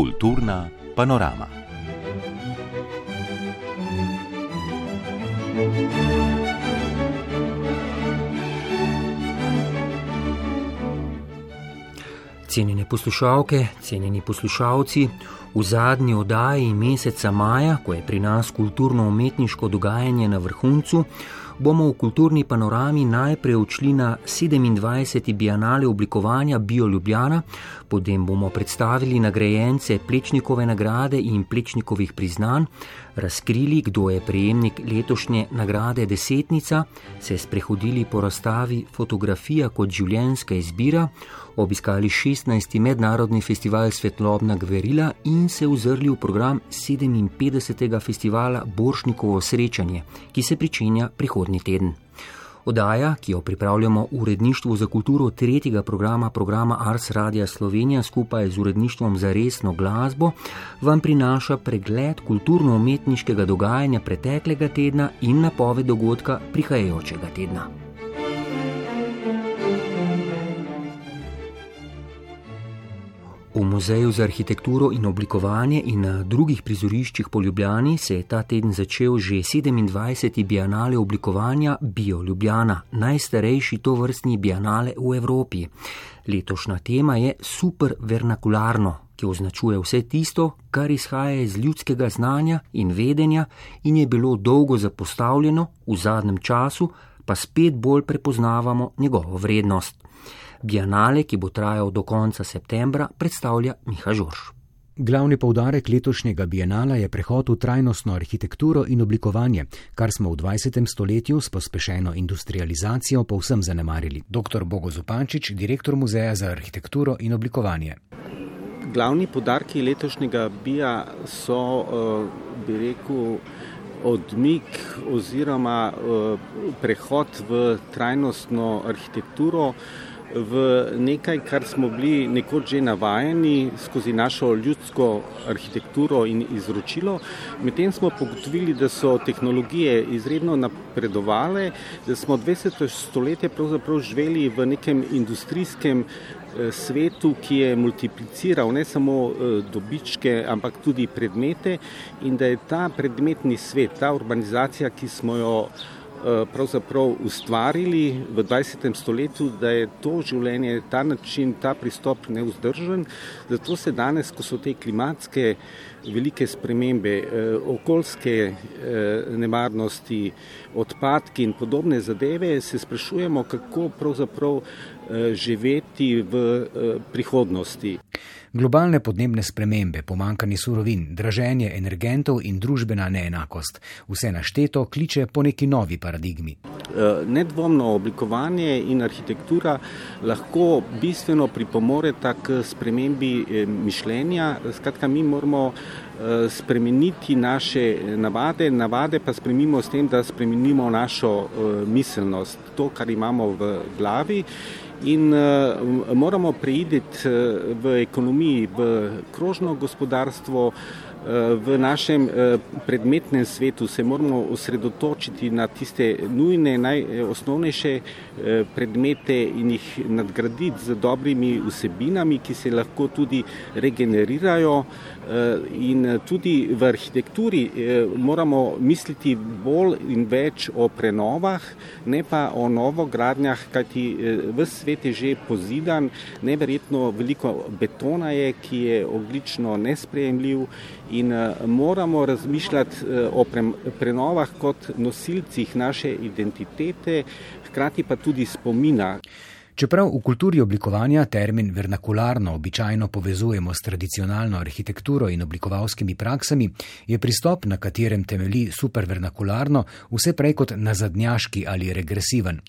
Kulturna panorama. Cenjene poslušalke, cenjeni poslušalci, v zadnji oddaji meseca maja, ko je pri nas kulturno-umetniško dogajanje na vrhuncu, bomo v kulturni panorami najprej odšli na 27. bienale oblikovanja Bio Ljubljana, potem bomo predstavili nagrajence Plečnikove nagrade in Plečnikovih priznanj, razkrili, kdo je prejemnik letošnje nagrade Desetnica, se sprehodili po razstavi Fotografija kot življenjska izbira, obiskali 16. mednarodni festival Svetlobna Gverila in se ozrli v program 57. festivala Boršnikovo srečanje, ki se pričenja prihodnji teden. Odaja, ki jo pripravljamo v uredništvu za kulturo tretjega programa programa Ars Radia Slovenija skupaj z uredništvom za resno glasbo, vam prinaša pregled kulturno-umetniškega dogajanja preteklega tedna in napoved dogodka prihajajočega tedna. V Muzeju za arhitekturo in oblikovanje in na drugih prizoriščih po Ljubljani se je ta teden začel že 27. bienale oblikovanja Bio Ljubljana, najstarejši to vrstni bienale v Evropi. Letošnja tema je super vernakularno, ki označuje vse tisto, kar izhaja iz ljudskega znanja in vedenja in je bilo dolgo zapostavljeno, v zadnjem času pa spet bolj prepoznavamo njegovo vrednost. Bienale, ki bo trajal do konca septembra, predstavlja Miha Žorž. Glavni poudarek letošnjega bienala je prehod v trajnostno arhitekturo in oblikovanje, kar smo v 20. stoletju s pospešeno industrializacijo povsem zanemarili. Dr. Bogo Zupančič, direktor Muzeja za arhitekturo in oblikovanje. Glavni podarki letošnjega bija so, eh, bi rekel, odmik oziroma eh, prehod v trajnostno arhitekturo v nekaj, kar smo bili nekoč že navajeni skozi našo ljudsko arhitekturo in izročilo. Medtem smo pogotovili, da so tehnologije izredno napredovale, da smo 20. stoletje pravzaprav živeli v nekem industrijskem eh, svetu, ki je multipliciral ne samo eh, dobičke, ampak tudi predmete in da je ta predmetni svet, ta urbanizacija, ki smo jo pravzaprav ustvarili v 20. stoletju, da je to življenje, ta način, ta pristop neuzdržen. Zato se danes, ko so te klimatske velike spremembe, eh, okoljske eh, nevarnosti, odpadki in podobne zadeve, se sprašujemo, kako pravzaprav živeti v prihodnosti. Globalne podnebne spremembe, pomankanje surovin, draženje energentov in družbena neenakost. Vse našteto kliče po neki novi paradigmi. Eh, nedvomno oblikovanje in arhitektura lahko bistveno pripomoreta k spremembi eh, mišljenja. Skratka, mi moramo eh, spremeniti naše navade, navade pa spremenimo s tem, da spremenimo našo miselnost, to, kar imamo v glavi in uh, moramo preiti uh, v ekonomiji, v krožno gospodarstvo, v našem eh, predmetnem svetu se moramo osredotočiti na tiste nujne, najosnovnejše eh, predmete in jih nadgraditi z dobrimi vsebinami, ki se lahko tudi regenerirajo. Eh, in tudi v arhitekturi moramo misliti bolj in več o prenovah, ne pa o novogradnjah, kajti v svet je že pozidan, neverjetno veliko betona je, ki je oglično nesprejemljiv in moramo razmišljati o pre, prenovah kot nosilcih naše identitete, hkrati pa tudi spomina. Čeprav v kulturi oblikovanja termin vernakularno običajno povezujemo s tradicionalno arhitekturo in oblikovalskimi praksami, je pristop, na katerem temeli supervernakularno, vse prej kot nazadnjaški ali regresiven.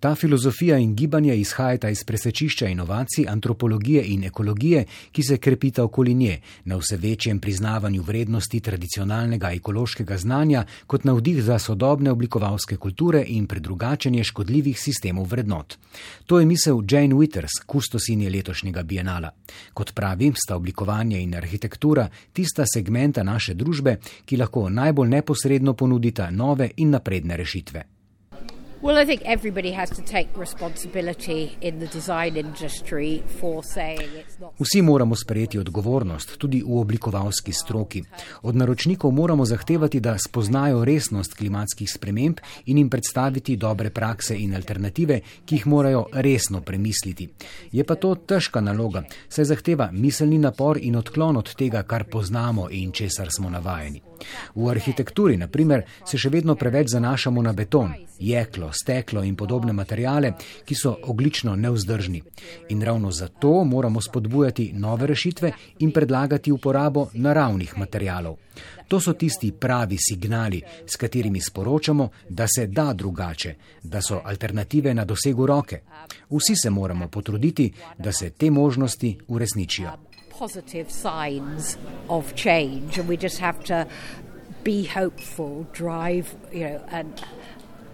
Ta filozofija in gibanje izhajata iz presečišča inovacij, antropologije in ekologije, ki se krepita okoli nje, na vse večjem priznavanju vrednosti tradicionalnega ekološkega znanja kot navdih za sodobne oblikovalske kulture in predrugačenje škodljivih sistemov vrednot. To je misel Jane Withers, kustosinje letošnjega bienala. Kot pravi, sta oblikovanje in arhitektura tista segmenta naše družbe, ki lahko najbolj neposredno ponudita nove in napredne rešitve. Well, I think everybody has to take responsibility in the design industry for saying it's not. Vsi moramo sprejeti odgovornost, tudi v oblikovalski stroki. Od naročnikov moramo zahtevati, da spoznajo resnost klimatskih sprememb in jim predstaviti dobre prakse in alternative, ki jih morajo resno premisliti. Je pa to težka naloga, saj zahteva miselni napor in odklon od tega, kar poznamo in česar smo navajeni. V arhitekturi, na primer, se še vedno preveč zanašamo na beton, jeklo, steklo in podobne materijale, ki so oglično neuzdržni. In ravno zato moramo spodbujati nove rešitve in predlagati uporabo naravnih materijalov. To so tisti pravi signali, s katerimi sporočamo, da se da drugače, da so alternative na dosegu roke. Vsi se moramo potruditi, da se te možnosti uresničijo. Positive signs of change, and we just have to be hopeful, drive, you know, and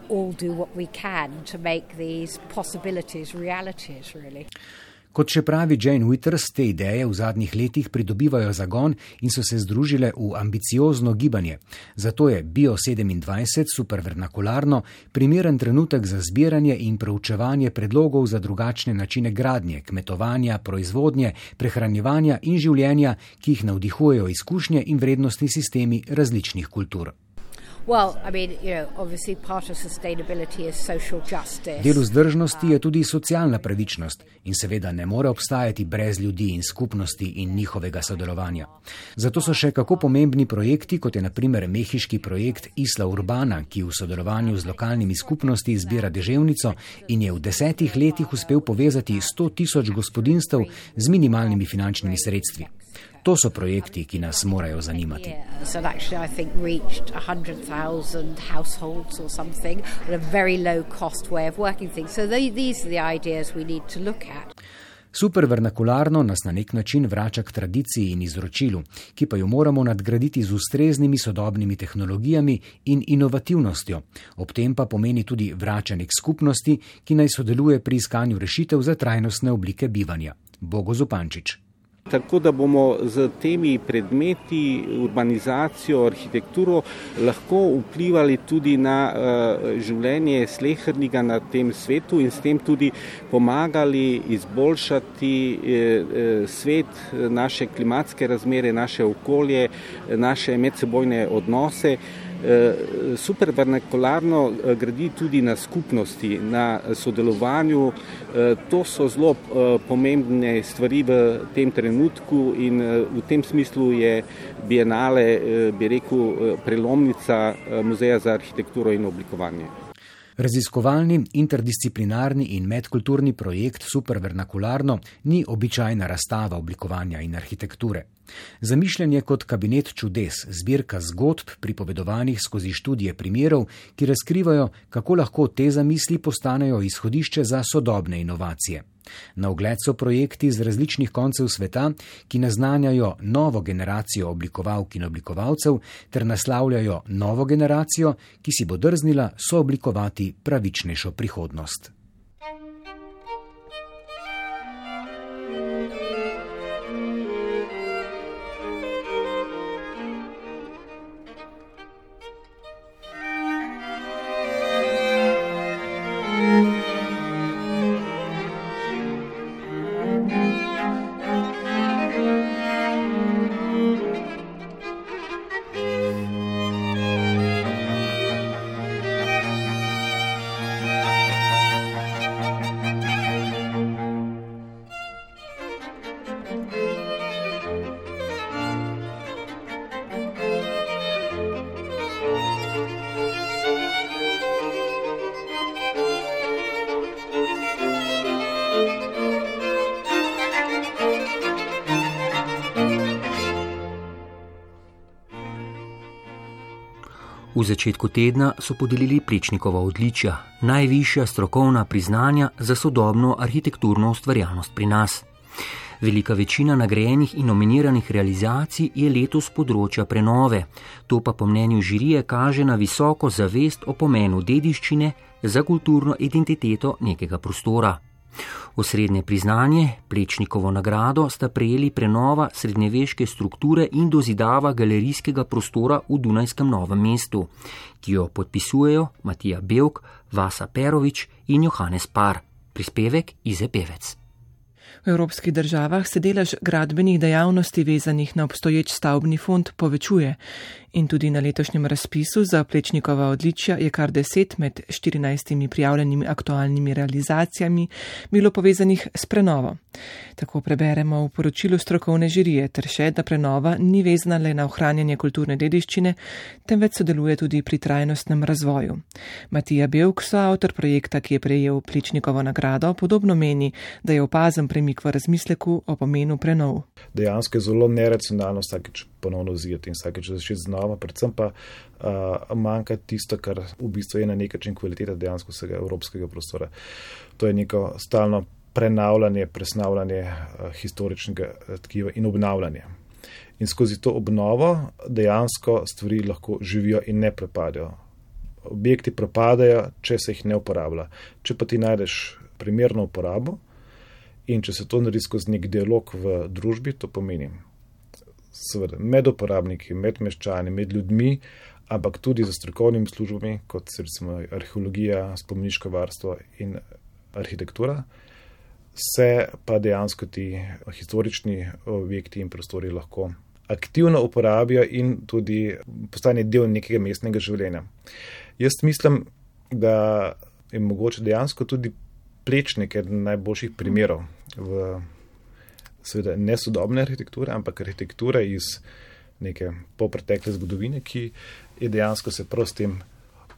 all do what we can to make these possibilities realities, really. Kot še pravi Jane Withers, te ideje v zadnjih letih pridobivajo zagon in so se združile v ambiciozno gibanje. Zato je Bio27 supervernakularno primeren trenutek za zbiranje in preučevanje predlogov za drugačne načine gradnje, kmetovanja, proizvodnje, prehranjevanja in življenja, ki jih navdihujejo izkušnje in vrednostni sistemi različnih kultur. Well, I mean, you know, obviously part of sustainability is social justice. Del vzdržnosti je tudi socialna pravičnost in seveda ne more obstajati brez ljudi in skupnosti in njihovega sodelovanja. Zato so še kako pomembni projekti, kot je naprimer mehiški projekt Isla Urbana, ki v sodelovanju z lokalnimi skupnosti zbira deževnico in je v desetih letih uspel povezati 100 tisoč gospodinstv z minimalnimi finančnimi sredstvi. To so projekti, ki nas morajo zanimati. years and actually I think reached 100,000 households or something at a very low cost way of working things. So they, these are the ideas we need to look at. Supervernakularno nas na nek način vrača k tradiciji in izročilu, ki pa jo moramo nadgraditi z ustreznimi sodobnimi tehnologijami in inovativnostjo. Ob tem pa pomeni tudi vračanje k skupnosti, ki naj sodeluje pri iskanju rešitev za trajnostne oblike bivanja. Bogo Zupančič. Tako da bomo z temi predmeti, urbanizacijo, arhitekturo lahko vplivali tudi na uh, življenje slehrnika na tem svetu in s tem tudi pomagali izboljšati uh, svet, naše klimatske razmere, naše okolje, naše medsebojne odnose. Supervernakularno gradi tudi na skupnosti, na sodelovanju. To so zelo pomembne stvari v tem trenutku in v tem smislu je Bienale, bi rekel, prelomnica Muzeja za arhitekturo in oblikovanje. Raziskovalni, interdisciplinarni in medkulturni projekt Supervernakularno ni običajna razstava oblikovanja in arhitekture. Zamišljen je kot kabinet čudes, zbirka zgodb pripovedovanih skozi študije primerov, ki razkrivajo, kako lahko te zamisli postanejo izhodišče za sodobne inovacije. Na ogled so projekti z različnih koncev sveta, ki naznanjajo novo generacijo oblikovalk in oblikovalcev ter naslavljajo novo generacijo, ki si bo drznila sooblikovati pravičnejšo prihodnost. V začetku tedna so podelili Pličnikova odličja, najvišja strokovna priznanja za sodobno arhitekturno ustvarjalnost pri nas. Velika večina nagrajenih in nominiranih realizacij je letos področja prenove, to pa po mnenju žirije kaže na visoko zavest o pomenu dediščine za kulturno identiteto nekega prostora. Osrednje priznanje, Plečnikovo nagrado, sta prejeli prenova srednjeveške strukture in dozidava galerijskega prostora v Dunajskem novem mestu, ki jo podpisujejo Matija Belk, Vasa Perovič in Johannes Par. Prispevek Ize Pevec. V evropskih državah se delež gradbenih dejavnosti vezanih na obstoječ stavbni fond povečuje in tudi na letošnjem razpisu za plečnikova odličja je kar deset med 14 prijavljenimi aktualnimi realizacijami bilo povezanih s prenovo. Tako preberemo v poročilu strokovne žirije ter še, da prenova ni vezana le na ohranjanje kulturne dediščine, temveč sodeluje tudi pri trajnostnem razvoju. Matija Belk, soavtor projekta, ki je prejel plečnikovo nagrado, podobno meni, da je opazen premik v razmisleku o pomenu prenov. Dejansko je zelo neracionalno vsakeč ponovno zjeti in vsakeč začeti znova, predvsem pa uh, manjka tisto, kar v bistvu je na nek način kvaliteta dejansko vsega evropskega prostora. To je neko stalno prenavljanje, presnavljanje uh, historičnega tkiva in obnavljanje. In skozi to obnovo dejansko stvari lahko živijo in ne propadajo. Objekti propadajo, če se jih ne uporablja. Če pa ti najdeš primerno uporabo in če se to naredi skozi nek dialog v družbi, to pomeni seveda med uporabniki, med meščani, med ljudmi, ampak tudi za strokovnimi službami, kot so recimo arheologija, spomniško varstvo in arhitektura, se pa dejansko ti historični objekti in prostori lahko aktivno uporabijo in tudi postane del nekega mestnega življenja. Jaz mislim, da je mogoče dejansko tudi plečnik eden najboljših primerov v seveda ne sodobne arhitekture, ampak arhitekture iz neke popretekle zgodovine, ki je dejansko se prav s tem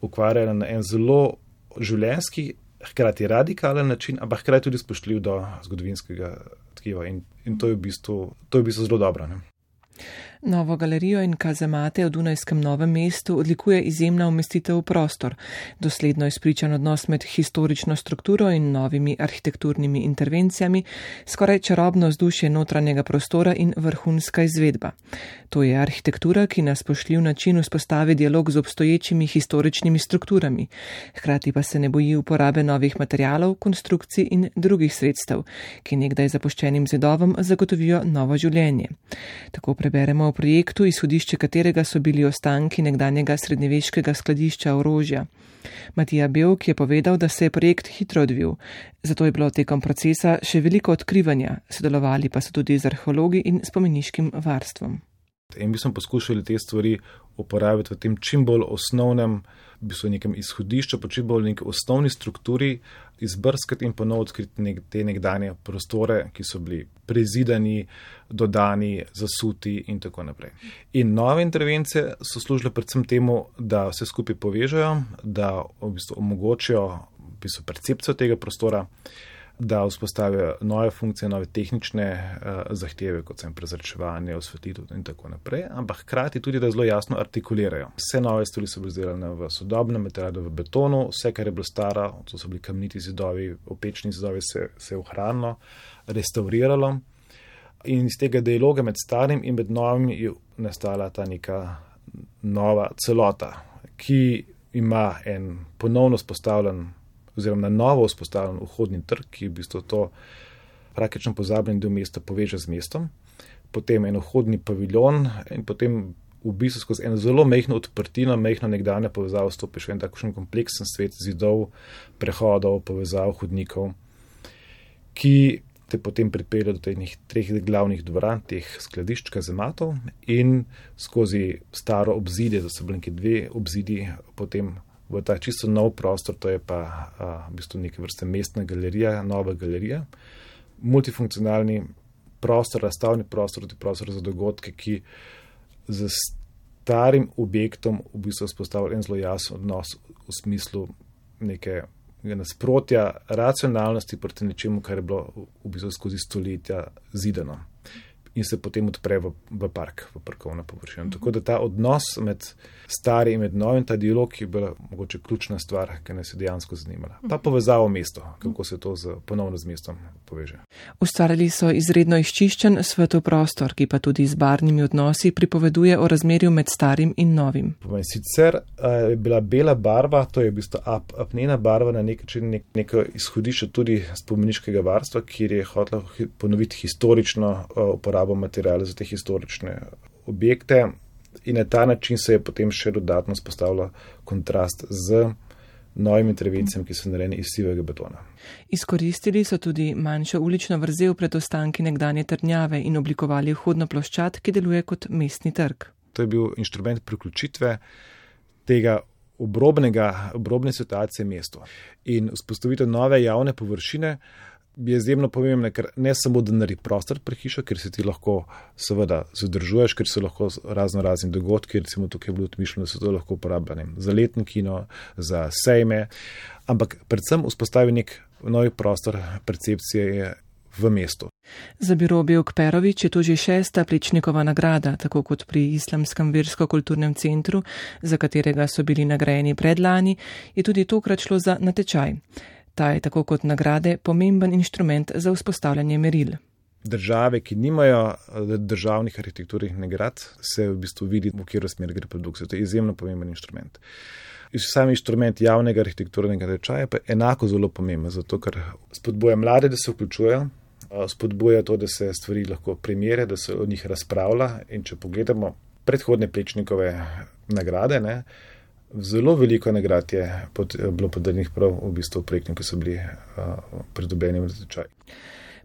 ukvarjala na en zelo življenski, hkrati radikalen način, ampak hkrati tudi spoštljiv do zgodovinskega tkiva. In, in to, je v bistvu, to je v bistvu zelo dobro. Ne? Novo galerijo in kazemate v Dunajskem novem mestu odlikuje izjemna umestitev v prostor, dosledno izpričan odnos med historično strukturo in novimi arhitekturnimi intervencijami, skoraj čarobno vzdušje notranjega prostora in vrhunska izvedba. To je arhitektura, ki na spoštljiv način vzpostavi dialog z obstoječimi historičnimi strukturami, hkrati pa se ne boji uporabe novih materialov, konstrukcij in drugih sredstev, ki nekdaj zapuščenim zidovom zagotovijo novo življenje. Tako preberemo projektu, izhodišče katerega so bili ostanki nekdanjega srednjeveškega skladišča orožja. Matija Belk je povedal, da se je projekt hitro odvil, zato je bilo tekom procesa še veliko odkrivanja, sodelovali pa so tudi z arheologi in spomeniškim varstvom. In mi smo poskušali te stvari uporabiti v tem čim bolj osnovnem, v bistvu nekem izhodišču, pa čim bolj neki osnovni strukturi, izbrskati in ponovno odkriti nek, te nekdanje prostore, ki so bili prezidani, dodani, zasuti in tako naprej. In nove intervencije so služile predvsem temu, da vse skupaj povežejo, da v bistvu omogočijo v bistvu percepcijo tega prostora da vzpostavijo nove funkcije, nove tehnične uh, zahteve, kot so prezračevanje, osvetlitev in tako naprej, ampak hkrati tudi, da zelo jasno artikulirajo. Vse nove stvari so bile izdelane v sodobnem materialu, v betonu, vse, kar je bilo staro, to so bili kamniti zidovi, opečni zidovi, se, se je ohranilo, restauriralo. In iz tega dialoga med starim in med novim je nastala ta neka nova celota, ki ima en ponovno spostavljen oziroma na novo vzpostavljen vhodni trg, ki v bistvu to praktično pozabljen del mesta poveže z mestom, potem en vhodni paviljon in potem v bistvu skozi eno zelo mehko odprtino, mehko nekdanje povezavo stopiš v en takšen kompleksen svet zidov, prehodov, povezav, hodnikov, ki te potem pripelje do teh treh glavnih dvoran, teh skladišč kazematov in skozi staro obzidje, da so bili neki dve obzidi, potem v ta čisto nov prostor, to je pa a, v bistvu neke vrste mestna galerija, nova galerija, multifunkcionalni prostor, razstavni prostor, tudi prostor za dogodke, ki z starim objektom v bistvu vzpostavlja en zelo jasen odnos v smislu neke nasprotja racionalnosti proti nečemu, kar je bilo v bistvu skozi stoletja zidano. In se potem odpre v, v park, v parkovno površino. Tako da ta odnos med starim in med novim, ta dialog je bila mogoče ključna stvar, ki nas je dejansko zanimala. Pa povezavo mesto, kako se to z, ponovno z mestom poveže. Ustvarjali so izredno izčiščen svetov prostor, ki pa tudi z barnimi odnosi pripoveduje o razmerju med starim in novim. Sicer je bila bela barva, to je v bistvu ap, apnena barva na nek način nek, neko izhodišče tudi spomeniškega varstva, kjer je hotel ponoviti historično uporabo uporabo materijala za te historične objekte. In na ta način se je potem še dodatno spostavila kontrast z novimi intervencijami, ki so narejene iz sivega betona. Izkoristili so tudi manjšo ulično vrzel pred ostanki nekdanje trdnjave in oblikovali vhodno ploščad, ki deluje kot mestni trg. To je bil inštrument priključitve tega obrobnega, obrobne situacije mestu in vzpostavitev nove javne površine je izjemno pomembna, ker ne samo, da naredi prostor pri hišo, ker se ti lahko seveda zadržuješ, ker so lahko razno razni dogodki, recimo tukaj je bilo mišljeno, da se to lahko uporablja za letno kino, za sejme, ampak predvsem vzpostavi nek novi prostor percepcije v mestu. Za biro Belk Perovič je to že šesta Pličnikova nagrada, tako kot pri Islamskem versko-kulturnem centru, za katerega so bili nagrajeni predlani, je tudi tokrat šlo za natečaj. Ta je tako kot nagrade pomemben inštrument za vzpostavljanje meril. Države, ki nimajo eh, državnih arhitekturnih nagrad, se v bistvu vidi, v katero smer gre produkcija. To je izjemno pomemben inštrument. Sam inštrument javnega arhitekturnega tečaja pa je enako zelo pomemben, zato ker spodbuja mlade, da se vključujejo, eh, spodbuja to, da se stvari lahko primere, da se o njih razpravlja. In če pogledamo predhodne plečnikove nagrade, ne, Zelo veliko nagrad je pod, bilo podeljenih prav v bistvu projektom, ki so bili uh, pridobljeni v natečaj.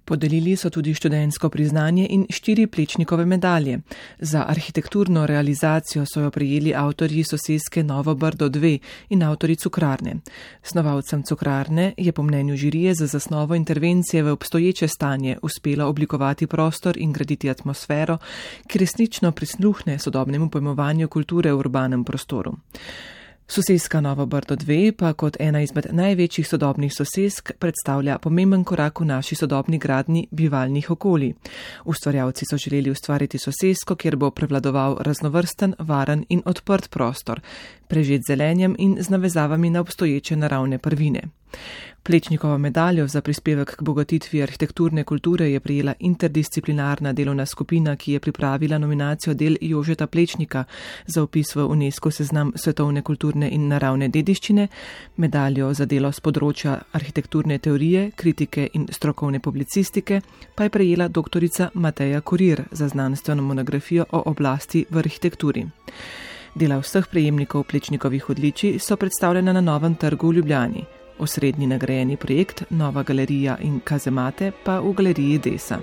Podelili so tudi študentsko priznanje in štiri plečnikove medalje. Za arhitekturno realizacijo so jo prijeli avtorji sosedske Novo Brdo 2 in avtori cukrarne. Snovalcem cukrarne je po mnenju žirije za zasnovo intervencije v obstoječe stanje uspelo oblikovati prostor in graditi atmosfero, ki resnično prisluhne sodobnemu pojmovanju kulture v urbanem prostoru. Soseska Novo Brdo 2 pa kot ena izmed največjih sodobnih sosesk predstavlja pomemben korak v naši sodobni gradni bivalnih okolij. Ustvarjalci so želeli ustvariti sosesko, kjer bo prevladoval raznovrsten, varen in odprt prostor, prežet zelenjem in z navezavami na obstoječe naravne prvine. Plečnikovo medaljo za prispevek k bogatitvi arhitekturne kulture je prijela interdisciplinarna delovna skupina, ki je pripravila nominacijo del Jožeta Plečnika za opis v UNESCO seznam svetovne kulturne in naravne dediščine, medaljo za delo z področja arhitekturne teorije, kritike in strokovne publicistike pa je prijela doktorica Mateja Kurir za znanstveno monografijo o oblasti v arhitekturi. Dela vseh prejemnikov plečnikovih odličij so predstavljena na novem trgu v Ljubljani. Osrednji nagrajeni projekt Nova galerija in Kazemate pa v galeriji Desa.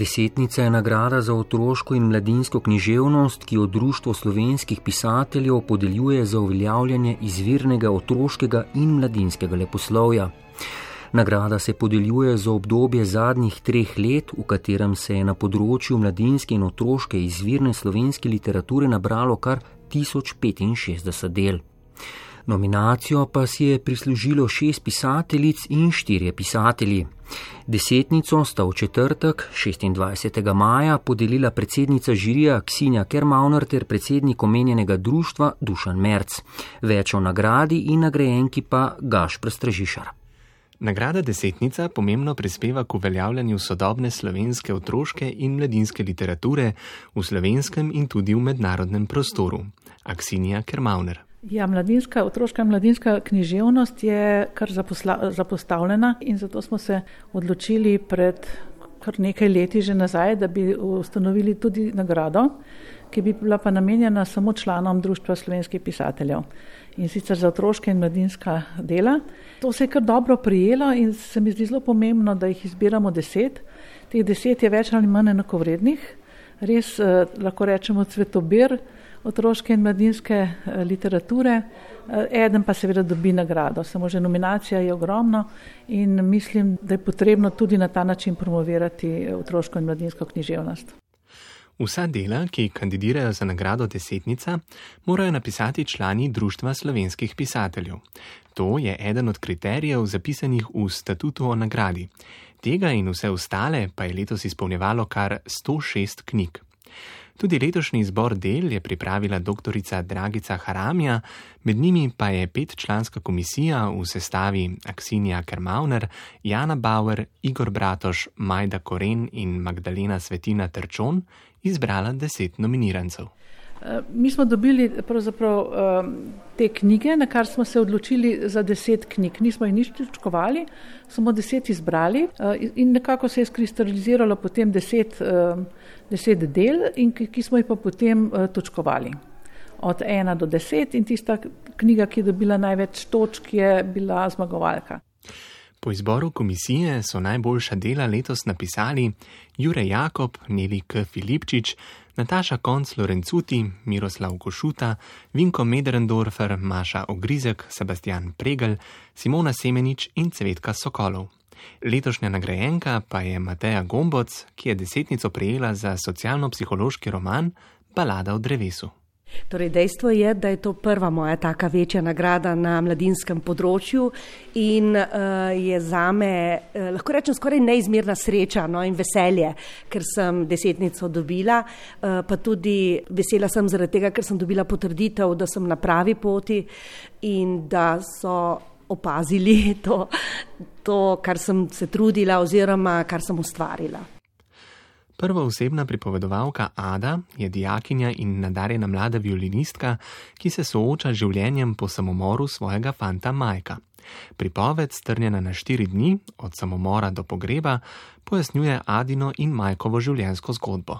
Desetnica je nagrada za otroško in mladinsko književnost, ki jo Društvo slovenskih pisateljev podeljuje za uveljavljanje izvirnega otroškega in mladinskega leposlovja. Nagrada se podeljuje za obdobje zadnjih treh let, v katerem se je na področju mladinske in otroške izvirne slovenske literature nabralo kar 1065 del. Nominacijo pa si je prislužilo šest pisateljic in štirje pisatelji. Desetnico sta v četrtek, 26. maja, podelila predsednica žirija Ksinja Kermauner ter predsednik omenjenega društva Dušan Merc. Več o nagradi in nagrajenki pa Gaš Prestražišar. Nagrada Desetnica pomembno prispeva k uveljavljanju sodobne slovenske otroške in mladinske literature v slovenskem in tudi v mednarodnem prostoru. Aksinija Kermauner. Ja, mladinska, otroška mladinska književnost je kar zapostavljena in zato smo se odločili pred kar nekaj leti že nazaj, da bi ustanovili tudi nagrado, ki bi bila pa namenjena samo članom Društva slovenskih pisateljev in sicer za otroške in mladinska dela. To se je kar dobro prijelo in se mi zdi zelo pomembno, da jih izbiramo deset. Teh deset je več ali manj enakovrednih. Res eh, lahko rečemo cvetobir otroške in mladinske eh, literature. Eh, eden pa seveda dobi nagrado, samo že nominacija je ogromna in mislim, da je potrebno tudi na ta način promovirati otroško in mladinsko književnost. Vsa dela, ki kandidirajo za nagrado desetnica, morajo napisati člani Društva slovenskih pisateljev. To je eden od kriterijev zapisanih v statutu o nagradi. Tega in vse ostale pa je letos izpolnjevalo kar 106 knjig. Tudi letošnji izbor del je pripravila doktorica Dragica Haramija, med njimi pa je petčlanska komisija v sestavi Aksinija Kermauner, Jana Bauer, Igor Bratoš, Majda Koren in Magdalena Svetina Trčon izbrala deset nominirancev. Eh, mi smo dobili pravzaprav eh, te knjige, na kar smo se odločili za deset knjig. Nismo jih nič točkovali, samo deset izbrali eh, in nekako se je skristaliziralo potem deset, deset del, ki smo jih pa potem točkovali. Od ena do deset in tista knjiga, ki je dobila največ točk, je bila zmagovalka. Po izboru komisije so najboljša dela letos napisali Jure Jakob, Neli K. Filipčič, Nataša Konc Lorencuti, Miroslav Košuta, Vinko Medrendorfer, Maša Ogrizek, Sebastian Pregel, Simona Semenič in Cvetka Sokolov. Letošnja nagrajenka pa je Mateja Gomboc, ki je desetnico prejela za socialno-psihološki roman Balada o drevesu. Torej, dejstvo je, da je to prva moja taka večja nagrada na mladinskem področju in uh, je za me, uh, lahko rečem, skoraj neizmerna sreča no, in veselje, ker sem desetnico dobila, uh, pa tudi vesela sem zaradi tega, ker sem dobila potrditev, da sem na pravi poti in da so opazili to, to kar sem se trudila oziroma kar sem ustvarila. Prva osebna pripovedovalka Ada je dijakinja in nadarjena mlada violinistka, ki se sooča z življenjem po samomoru svojega fanta Majka. Pripoved, strnjena na štiri dni, od samomora do pogreba, pojasnjuje Adino in Majkovo življenjsko zgodbo.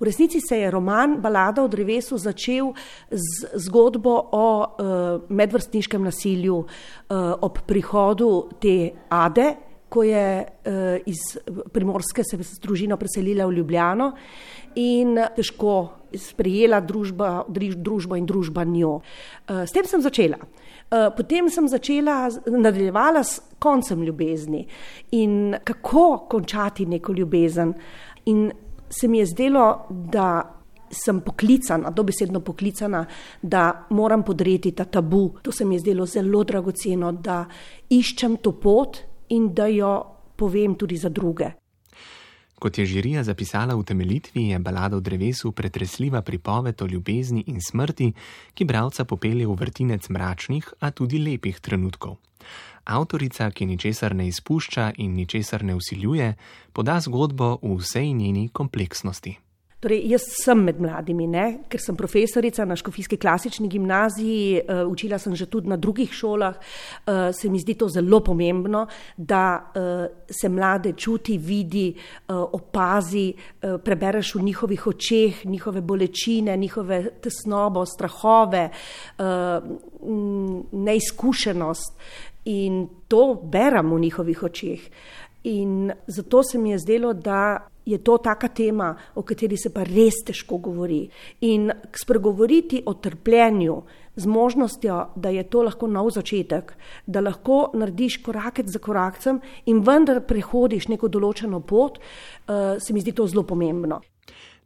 V resnici se je roman Balada o drevesu začel z zgodbo o uh, medvrstniškem nasilju uh, ob prihodu te Ade, ko je uh, iz Primorske se z družino preselila v Ljubljano in težko sprejela družba, družbo in družba njo. Uh, s tem sem začela. Potem sem začela, nadaljevala s koncem ljubezni in kako končati neko ljubezen. In se mi je zdelo, da sem poklicana, dobesedno poklicana, da moram podreti ta tabu. To se mi je zdelo zelo dragoceno, da iščem to pot in da jo povem tudi za druge. Kot je žirija zapisala v temeljitvi, je balada o drevesu pretresljiva pripoved o ljubezni in smrti, ki bralca popelje v vrtinec mračnih, a tudi lepih trenutkov. Avtorica, ki ničesar ne izpušča in ničesar ne usiljuje, poda zgodbo v vsej njeni kompleksnosti. Torej, jaz sem med mladimi, ne? ker sem profesorica na Škofijski klasični gimnaziji, uh, učila sem že tudi na drugih šolah. Uh, se mi zdi to zelo pomembno, da uh, se mlade čuti, vidi, opazi, prebereš v njihovih očeh njihove bolečine, njihove tesnobo, strahove, neizkušenost in to berem v njihovih očeh. In zato se mi je zdelo, da je to taka tema, o kateri se pa res težko govori. In spregovoriti o trpljenju z možnostjo, da je to lahko nov začetek, da lahko narediš korak za korakom in vendar prehodiš neko določeno pot, uh, se mi zdi to zelo pomembno.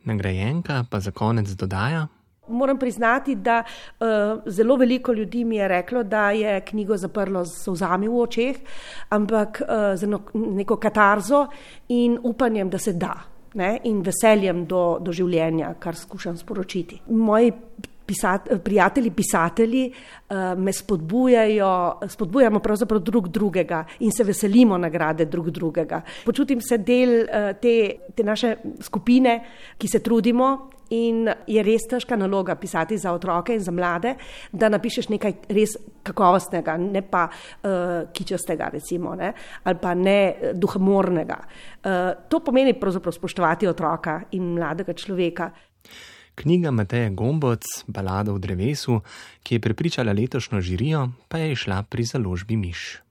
Nagrajenka pa za konec dodaja. Moram priznati, da uh, zelo veliko ljudi mi je reklo, da je knjigo zaprlo z solzami v očeh, ampak uh, z neko katarzo in upanjem, da se da. Ne, in veseljem do, do življenja, kar skušam sporočiti. Moji pisat, prijatelji, pisatelji uh, me spodbujajo, spodbujamo pravzaprav drug drugega in se veselimo nagrade drug drugega. Počutim se del uh, te, te naše skupine, ki se trudimo. In je res težka naloga pisati za otroke in za mlade, da napišeš nekaj res kakovostnega, ne pa uh, kičastega, recimo, ne? ali pa ne duhomornega. Uh, to pomeni pravzaprav spoštovati otroka in mladega človeka. Knjiga Mateja Gomboc, Balada v drevesu, ki je prepričala letošnjo žirijo, pa je išla pri založbi Miš.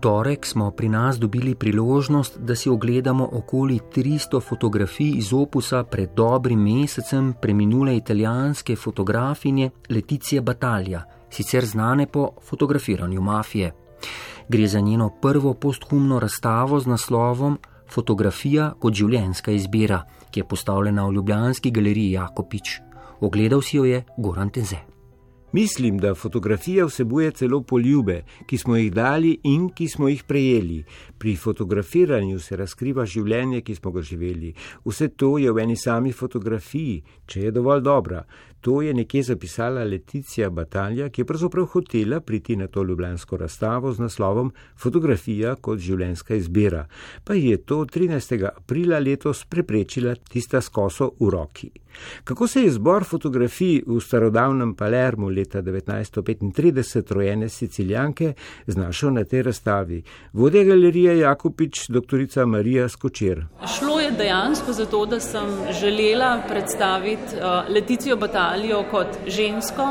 Torek smo pri nas dobili priložnost, da si ogledamo okoli 300 fotografij iz opusa pred dobrim mesecem preminule italijanske fotografinje Leticije Batalja, sicer znane po fotografiranju mafije. Gre za njeno prvo posthumno razstavo z naslovom Fotografija kot življenjska izbira, ki je postavljena v Ljubljanski galeriji Jakopič. Ogledal si jo je Goran Teze. Mislim, da fotografija vsebuje celo poljube, ki smo jih dali in ki smo jih prejeli. Pri fotografiranju se razkriva življenje, ki smo ga živeli. Vse to je v eni sami fotografiji, če je dovolj dobra. To je nekje zapisala Leticija Batalja, ki je pravzaprav hotela priti na to ljubljansko razstavo z naslovom Fotografija kot življenjska izbira, pa je to 13. aprila letos preprečila tista skoso v roki. Kako se je zbor fotografij v starodavnem Palermu leta 1935 rojene Sicilijanke znašel na tej razstavi? Vodja galerije Jakopič, dr. Marija Skočer. Šlo je dejansko zato, da sem želela predstaviti uh, Leticijo Batalijo kot žensko,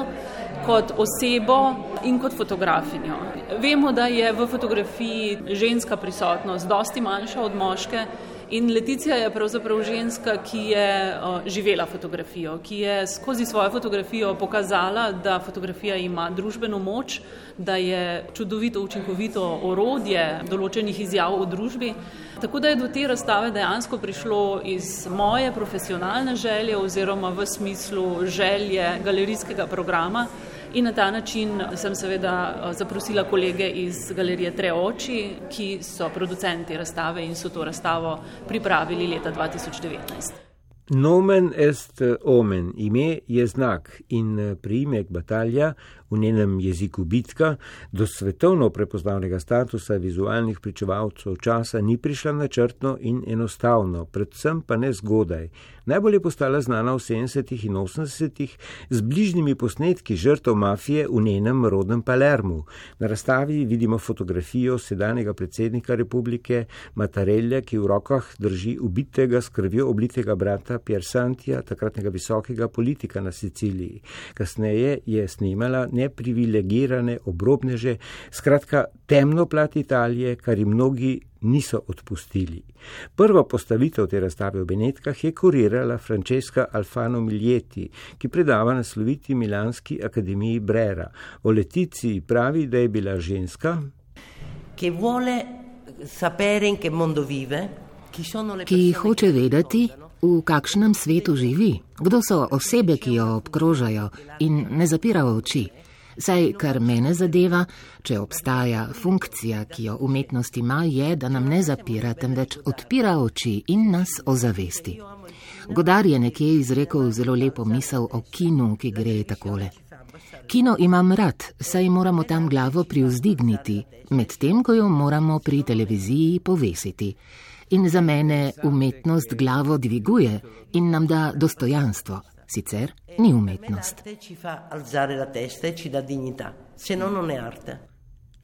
kot osebo in kot fotografinjo. Vemo, da je v fotografiji ženska prisotnost dosti manjša od moške. In Leticija je pravzaprav ženska, ki je uh, živela fotografijo, ki je skozi svojo fotografijo pokazala, da fotografija ima družbeno moč, da je čudovito, učinkovito orodje določenih izjav v družbi. Tako da je do te razstave dejansko prišlo iz moje profesionalne želje oziroma v smislu želje galerijskega programa. In na ta način sem seveda eh, zaprosila kolege iz galerije Treoči, ki so producenti razstave in so to razstavo pripravili leta 2019. Nomen est omen, ime je znak in eh, priimek batalja v njenem jeziku bitka do svetovno prepoznavnega statusa vizualnih pričevalcev časa ni prišla načrtno in enostavno, predvsem pa ne zgodaj. Najbolj je postala znana v 70. in 80. z bližnjimi posnetki žrtev mafije v njenem rodnem Palermu. Na razstavi vidimo fotografijo sedanjega predsednika republike Matarelja, ki v rokah drži ubitega s krvjo oblitega brata Pier Santija, takratnega visokega politika na Siciliji. Kasneje je snimala neprivilegirane obrobneže, skratka temno plat Italije, kar jim mnogi niso odpustili. Prva postavitev te razstave v Benetkah je kurirala Francesca Alfano Miljeti, ki predava na sloviti Milanski akademiji Brera. O Leticiji pravi, da je bila ženska, ki vole sapere in che mondo vive, ki hoče vedeti, v kakšnem svetu živi, kdo so osebe, ki jo obkrožajo in ne zapira oči. Saj, kar mene zadeva, če obstaja funkcija, ki jo umetnost ima, je, da nam ne zapira, temveč odpira oči in nas ozavesti. Godar je nekje izrekel zelo lepo misel o kinu, ki gre takole. Kino imam rad, saj moramo tam glavo privzdigniti, medtem ko jo moramo pri televiziji povesiti. In za mene umetnost glavo dviguje in nam da dostojanstvo. Sicer ni umetnost. Se no, non è arte.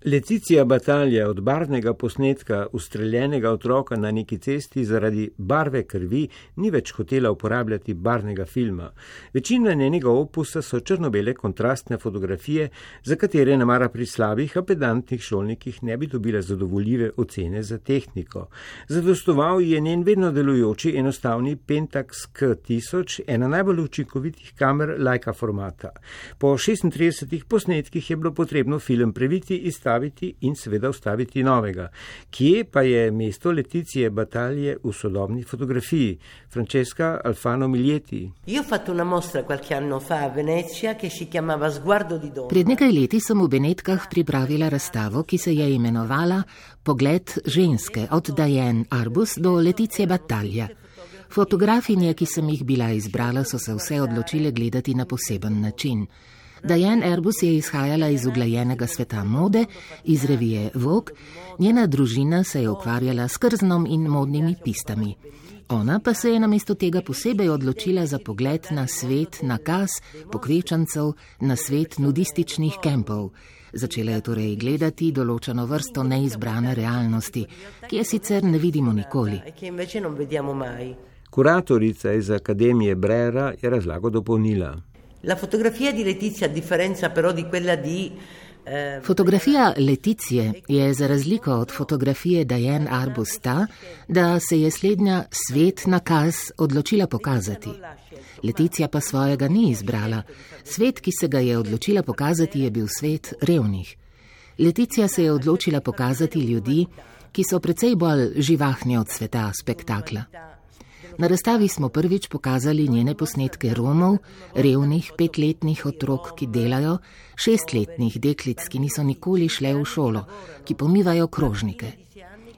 Leticija Batalja od barvnega posnetka ustreljenega otroka na neki cesti zaradi barve krvi ni več hotela uporabljati barvnega filma. Večina njenega opusa so črno-bele kontrastne fotografije, za katere namara pri slabih, a pedantnih šolnikih ne bi dobila zadovoljive ocene za tehniko. Zadostoval je njen vedno delujoči enostavni Pentax K1000, ena najbolj učinkovitih kamer lajka formata. Po 36 posnetkih je bilo potrebno film previti iz ta ustaviti in seveda ustaviti novega. Kje pa je mesto Leticije batalje v sodobni fotografiji? Francesca Alfano Miljeti. Pred nekaj leti sem v Benetkah pripravila razstavo, ki se je imenovala Pogled ženske od Dajen Arbus do Leticije batalje. Fotografinje, ki sem jih bila izbrala, so se vse odločile gledati na poseben način. Dajen Airbus je izhajala iz uglajenega sveta mode, iz revije Vogue, njena družina se je ukvarjala s krznom in modnimi pistami. Ona pa se je namesto tega posebej odločila za pogled na svet nakaz pokvečancev, na svet nudističnih kempov. Začela je torej gledati določeno vrsto neizbrane realnosti, ki je sicer ne vidimo nikoli. Kuratorica iz Akademije Brera je razlago dopolnila. La fotografia di Letizia, a differenza però di quella di eh, Fotografija Leticije je za razliko od fotografije Dajen Arbus ta, da se je slednja svet nakaz odločila pokazati. Leticija pa svojega ni izbrala. Svet, ki se ga je odločila pokazati, je bil svet revnih. Leticija se je odločila pokazati ljudi, ki so precej bolj živahni od sveta spektakla. Na razstavi smo prvič pokazali njene posnetke Romov, revnih petletnih otrok, ki delajo, šestletnih deklic, ki niso nikoli šle v šolo, ki pomivajo krožnike.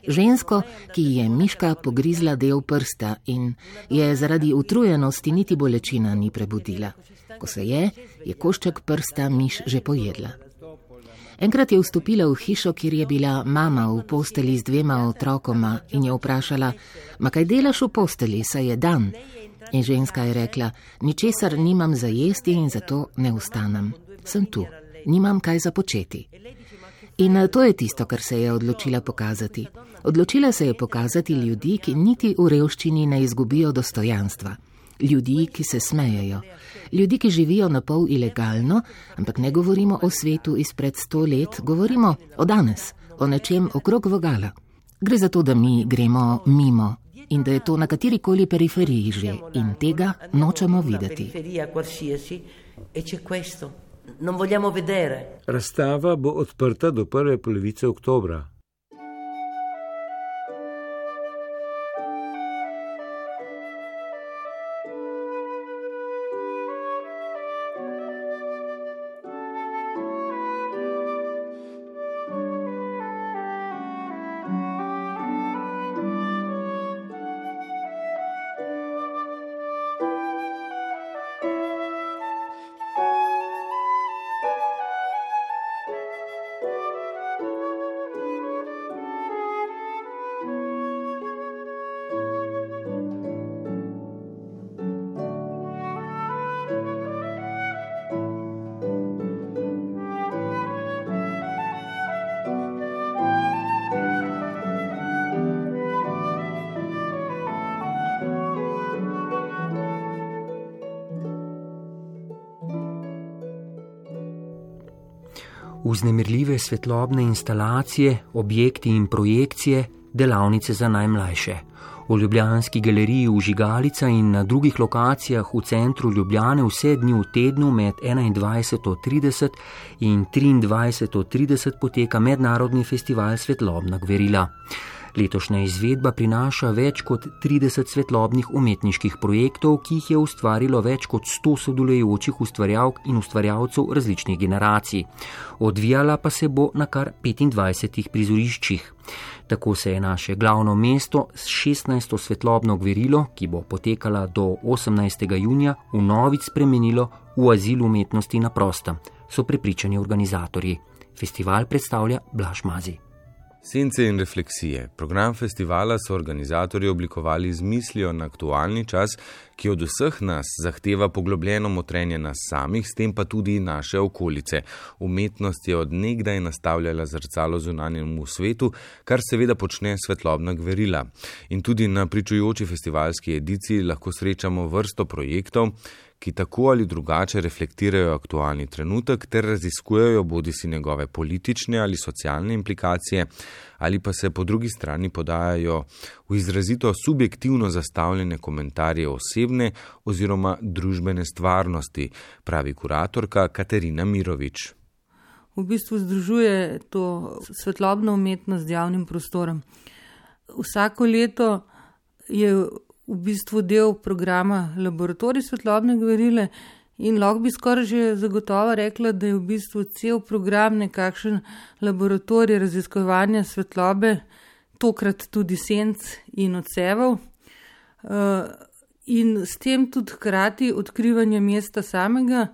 Žensko, ki je miška pogrizla del prsta in je zaradi utrujenosti niti bolečina ni prebudila. Ko se je, je košček prsta miš že pojedla. Enkrat je vstopila v hišo, kjer je bila mama v posteli z dvema otrokoma in je vprašala: Ma kaj delaš v posteli, saj je dan? In ženska je rekla: Ničesar nimam za jesti in zato ne ustanem. Sem tu, nimam kaj za početi. In to je tisto, kar se je odločila pokazati. Odločila se je pokazati ljudi, ki niti v revščini ne izgubijo dostojanstva ljudi, ki se smejejo, ljudi, ki živijo na pol ilegalno, ampak ne govorimo o svetu izpred sto let, govorimo o danes, o nečem okrog vogala. Gre za to, da mi gremo mimo in da je to na kateri koli periferiji že in tega nočemo videti. Razstava bo odprta do prve polovice oktobra. Vznemirljive svetlobne instalacije, objekti in projekcije, delavnice za najmlajše. V Ljubljanski galeriji v Žigalica in na drugih lokacijah v centru Ljubljane vse dni v tednu med 21.30 in 23.30 poteka mednarodni festival Svetlobna gverila. Letošnja izvedba prinaša več kot 30 svetlobnih umetniških projektov, ki jih je ustvarilo več kot 100 sodelujočih ustvarjalk in ustvarjalcev različnih generacij. Odvijala pa se bo na kar 25 prizoriščih. Tako se je naše glavno mesto s 16. svetlobno gverilo, ki bo potekala do 18. junija, v novic spremenilo v azil umetnosti na prostem, so prepričani organizatorji. Festival predstavlja Blaž Mazi. Sence in refleksije. Program festivala so organizatorji oblikovali z mislijo na aktualni čas, ki od vseh nas zahteva poglobljeno motrenje nas samih, s tem pa tudi naše okolice. Umetnost je od nekdaj nastavljala zrcalo zunanjemu svetu, kar seveda počne svetlobna gverila. In tudi na pričujoči festivalski ediciji lahko srečamo vrsto projektov, ki tako ali drugače reflektirajo aktualni trenutek ter raziskujejo bodi si njegove politične ali socialne implikacije, ali pa se po drugi strani podajajo v izrazito subjektivno zastavljene komentarje osebne oziroma družbene stvarnosti, pravi kuratorka Katerina Mirovič. V bistvu združuje to svetlobno umetnost z javnim prostorom. Vsako leto je v bistvu del programa Laboratorij svetlobne gverile in lahko bi skoraj že zagotovo rekla, da je v bistvu cel program nekakšen laboratorij raziskovanja svetlobe, tokrat tudi senc in odsevov. Uh, in s tem tudi hkrati odkrivanje mesta samega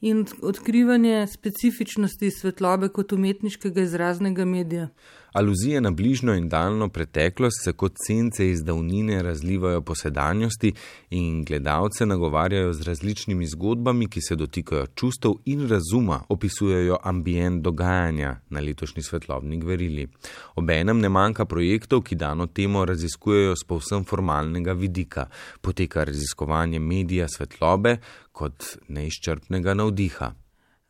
in odkrivanje specifičnosti svetlobe kot umetniškega izraznega medija. Aluzije na bližnjo in daljno preteklost se kot sence iz davnine razlivajo po sedanjosti in gledalce nagovarjajo z različnimi zgodbami, ki se dotikajo čustev in razuma, opisujejo ambient dogajanja na letošnji svetlobni gverili. Obenem ne manjka projektov, ki dano temo raziskujejo z povsem formalnega vidika. Poteka raziskovanje medija svetlobe kot neizčrpnega navdiha.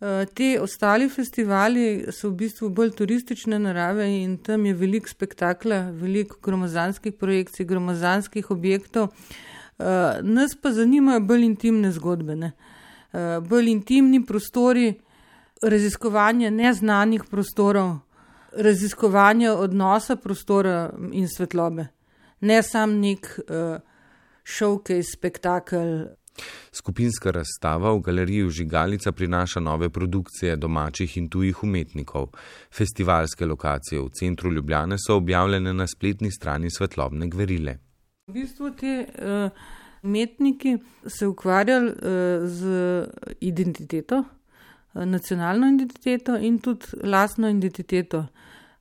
Eh, ti ostali festivali so v bistvu bolj turistične narave in tam je veliko spektakla, veliko gromozanskih projekcij, gromozanskih objektov. Eh, nas pa zanimajo bolj intimne zgodbe, ne? Eh, bolj intimni prostori, raziskovanje neznanih prostorov, raziskovanje odnosa prostora in svetlobe, ne sam nek šovkej spektakel. Skupinska razstava v galeriji Žigalica prinaša nove produkcije domačih in tujih umetnikov. Festivalske lokacije v centru Ljubljane so objavljene na spletni strani Svetlobne gverile. V bistvu ti uh, umetniki se ukvarjali uh, z identiteto, uh, nacionalno identiteto in tudi lastno identiteto.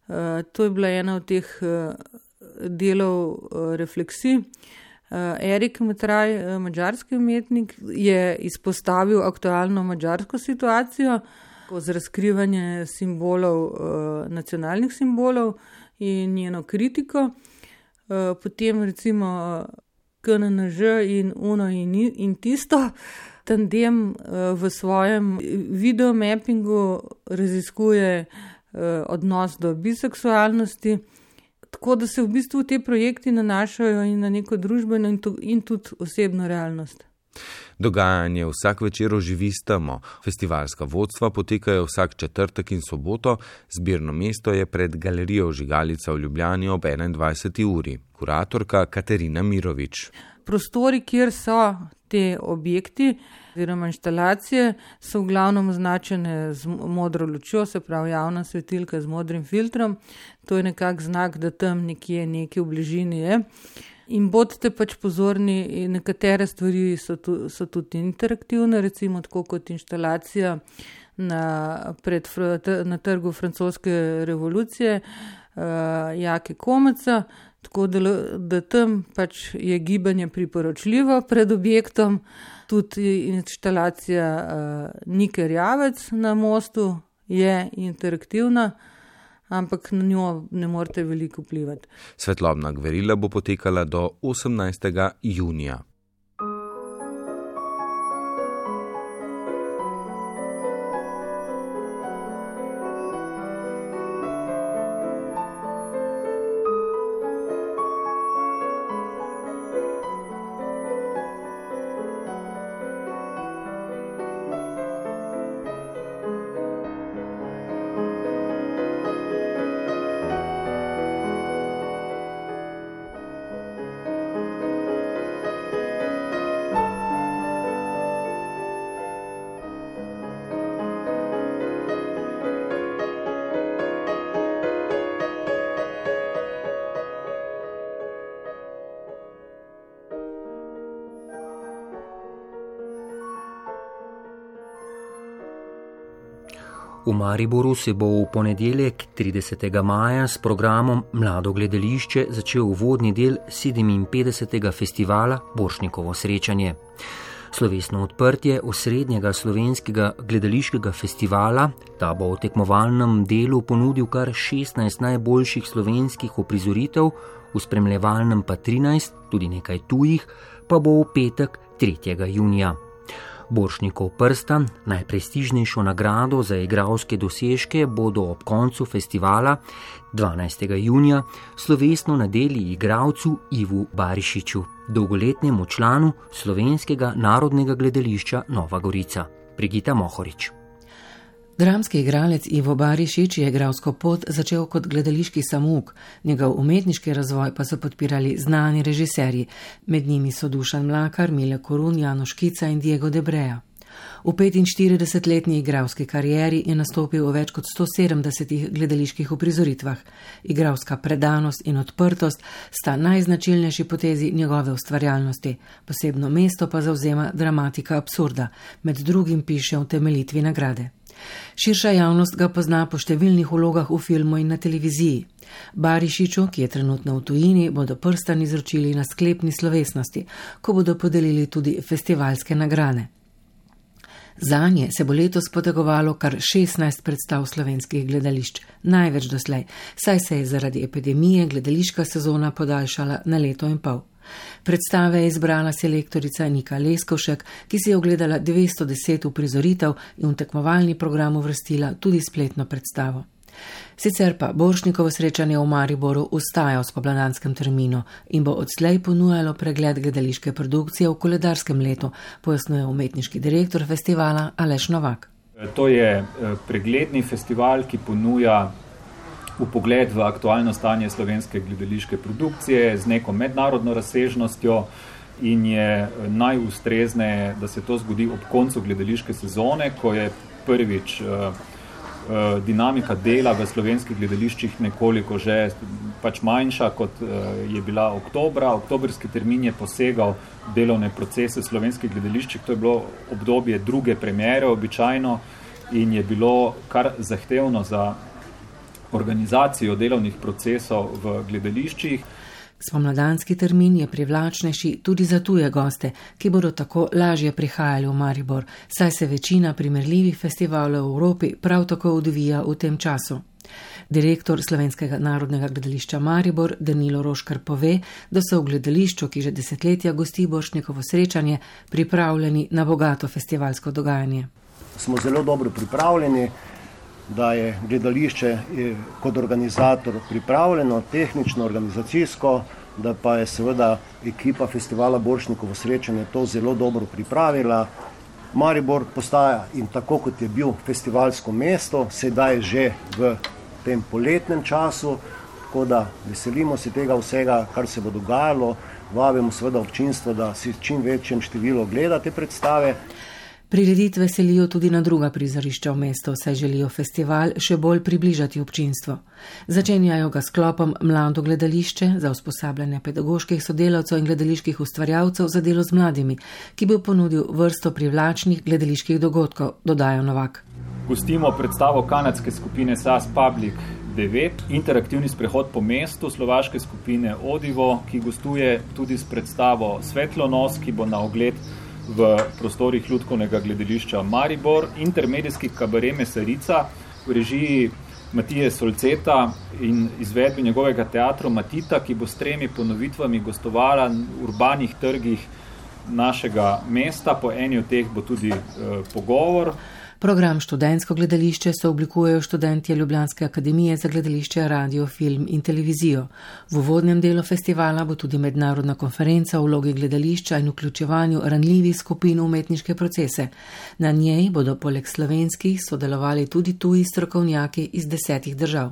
Uh, to je bila ena od teh uh, delov uh, refleksij. Uh, Erik Matraj, uh, mađarski umetnik, je izpostavil aktualno mađarsko situacijo z razkrivanjem simbolov, uh, nacionalnih simbolov in njeno kritiko. Uh, potem recimo KNNŽ in UNO in, in tisto. Tandem uh, v svojem videomappingu raziskuje uh, odnos do biseksualnosti. Tako da se v bistvu te projekti nanašajo in na neko družbeno in, to, in tudi osebno realnost. Dogajanje vsak večer oživi s temo. Festivalska vodstva potekajo vsak četrtek in soboto, zbirno mesto je pred galerijo Žigalica v Ljubljani ob 21. uri. Kuratorka Katerina Mirovič. Prostori, kjer so te objekti, oziroma inštalacije so v glavnem označene z modro lučjo, se pravi javna svetilka z modrim filtrom. To je nekak znak, da tam nekje nekaj v bližini je. In bodite pač pozorni, nekatere stvari so, tu, so tudi interaktivne, recimo tako kot inštalacija na, pred, na trgu francoske revolucije, uh, Jake Komeca. Tako da, da tam pač je gibanje priporočljivo pred objektom tudi instalacija uh, Nike Rjavec na mostu je interaktivna, ampak na njo ne morete veliko vplivati. Svetlobna gverila bo potekala do 18. junija. Mariboru se bo v ponedeljek 30. maja s programom Mlado gledališče začel uvodni del 57. festivala Boršnikovo srečanje. Slovesno odprtje osrednjega slovenskega gledališkega festivala, ta bo v tekmovalnem delu ponudil kar 16 najboljših slovenskih oprizoritev, v spremljevalnem pa 13, tudi nekaj tujih, pa bo v petek 3. junija. Boršnikov prstan, najprestižnejšo nagrado za igralske dosežke, bodo ob koncu festivala 12. junija slovesno nadeli igralcu Ivu Barišiču, dolgoletnemu članu slovenskega narodnega gledališča Nova Gorica. Brigita Mohorič. Dramski igralec Ivo Barišič je igralsko pot začel kot gledališki samuk, njegov umetniški razvoj pa so podpirali znani režiserji, med njimi so Dušan Mlakar, Mile Korun, Jano Škica in Diego Debreja. V 45-letni igralski karieri je nastopil v več kot 170 gledaliških uprizoritvah. Igralska predanost in odprtost sta najznačilnejši potezi njegove ustvarjalnosti, posebno mesto pa zauzema dramatika absurda, med drugim piše v temeljitvi nagrade. Širša javnost ga pozna po številnih vlogah v filmu in na televiziji. Barišiču, ki je trenutno v tujini, bodo prstan izročili na sklepni slovesnosti, ko bodo podelili tudi festivalske nagrade. Za nje se bo letos potegovalo kar 16 predstav slovenskih gledališč, največ doslej, saj se je zaradi epidemije gledališka sezona podaljšala na leto in pol. Predstave je izbrala selektorica Nika Leskovšek, ki si je ogledala 210 uprizoritev in v tekmovalni program uvrstila tudi spletno predstavo. Sicer pa Boršnikovo srečanje v Mariboru ustaja v spomladanskem terminu in bo odslej ponujalo pregled gledališke produkcije v koledarskem letu, pojasnjuje umetniški direktor festivala Aleš Novak. To je eh, pregledni festival, ki ponuja v pogled v aktualno stanje slovenske gledališke produkcije z neko mednarodno razsežnostjo in je najustrezneje, da se to zgodi ob koncu gledališke sezone, ko je prvič uh, uh, dinamika dela v slovenskih gledališčih nekoliko že pač manjša, kot je bila oktobra. Oktobrski termin je posegal delovne procese slovenskih gledališčih, to je bilo obdobje druge premjere običajno in je bilo kar zahtevno za organizacijo delovnih procesov v gledališčih. Spomladanski termin je privlačnejši tudi za tuje goste, ki bodo tako lažje prihajali v Maribor, saj se večina primerljivih festivalov v Evropi prav tako odvija v tem času. Direktor Slovenskega narodnega gledališča Maribor Danilo Roškar pove, da so v gledališču, ki že desetletja gosti Bošnikovo srečanje, pripravljeni na bogato festivalsko dogajanje. Smo zelo dobro pripravljeni, da je gledališče je kot organizator pripravljeno, tehnično, organizacijsko, da pa je seveda ekipa festivala Boršnikovo srečanje to zelo dobro pripravila. Maribor postaja in tako kot je bil festivalsko mesto, sedaj že v tem poletnem času, tako da veselimo se tega vsega, kar se bo dogajalo, vabimo seveda občinstvo, da si čim večjem številu gleda te predstave. Prireditve selijo tudi na druga prizorišča v mestu, saj želijo festival še bolj približati občinstvo. Začenjajo ga sklopom Mlado gledališče za usposabljanje pedagoških sodelavcev in gledaliških ustvarjalcev za delo z mladimi, ki bo ponudil vrsto privlačnih gledaliških dogodkov, dodajo Novak. Gostimo predstavo kanadske skupine SAS Public 9, interaktivni sprehod po mestu slovaške skupine Odivo, ki gostuje tudi s predstavo Svetlonos, ki bo na ogled v prostorih Ljudkovnega gledališča Maribor, intermedijski kabare Mesarica v režiji Matije Solceta in izvedbi njegovega teatra Matita, ki bo s tremi ponovitvami gostovala v urbanih trgih našega mesta. Po eni od teh bo tudi eh, pogovor. Program študentsko gledališče so oblikujejo študentje Ljubljanske akademije za gledališče, radio, film in televizijo. V uvodnem delu festivala bo tudi mednarodna konferenca o vlogi gledališča in vključevanju ranljivih skupin v umetniške procese. Na njej bodo poleg slovenskih sodelovali tudi tuji strokovnjaki iz desetih držav.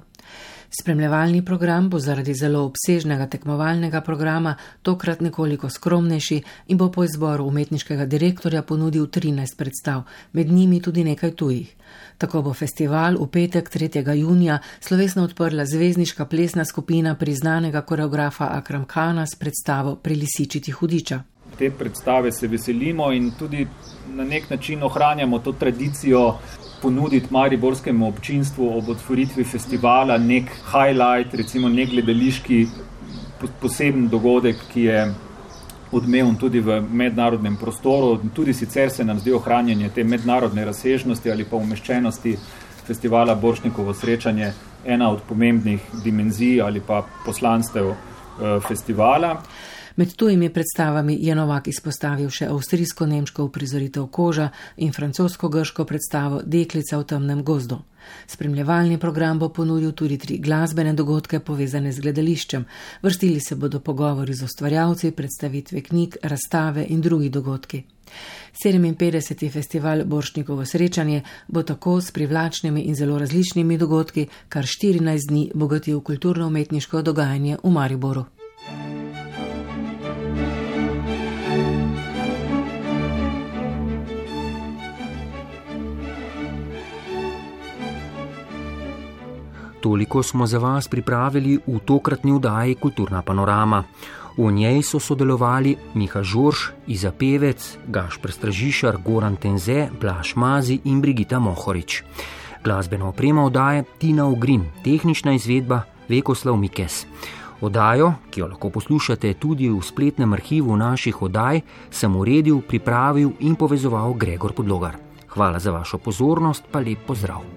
Spremljevalni program bo zaradi zelo obsežnega tekmovalnega programa tokrat nekoliko skromnejši in bo po izboru umetniškega direktorja ponudil 13 predstav, med njimi tudi nekaj tujih. Tako bo festival v petek 3. junija slovesno odprla zvezdniška plesna skupina priznanega koreografa Akram Kana s predstavo Prilisičiti hudiča. Te predstave se veselimo in tudi na nek način ohranjamo to tradicijo ponuditi mariborskemu občinstvu ob otvoritvi festivala nek highlight, recimo nek gledališki poseben dogodek, ki je odmeven tudi v mednarodnem prostoru. Tudi sicer se nam zdi ohranjanje te mednarodne razsežnosti ali pa umeščenosti festivala Boršnikovo srečanje ena od pomembnih dimenzij ali pa poslanstev eh, festivala. Med tujimi predstavami je Novak izpostavil še avstrijsko-nemško uprizoritev koža in francosko-grško predstavo Deklica v temnem gozdu. Spremljevalni program bo ponudil tudi tri glasbene dogodke povezane z gledališčem. Vrstili se bodo pogovori z ustvarjalci, predstavitve knjig, razstave in drugi dogodki. 57. festival Boršnikovo srečanje bo tako s privlačnimi in zelo različnimi dogodki kar 14 dni bogatil kulturno-umetniško dogajanje v Mariboru. Toliko smo za vas pripravili v tokratni vdaji Kulturna panorama. V njej so sodelovali Miha Žorž, Iza Pevec, Gaš Prestražišar, Goran Tenze, Blaž Mazi in Brigita Mohorič. Glasbeno opremo vdaje Tina Ugrin, tehnična izvedba Vekoslav Mikes. Odajo, ki jo lahko poslušate tudi v spletnem arhivu naših oddaj, sem uredil, pripravil in povezoval Gregor Podlogar. Hvala za vašo pozornost, pa lep pozdrav!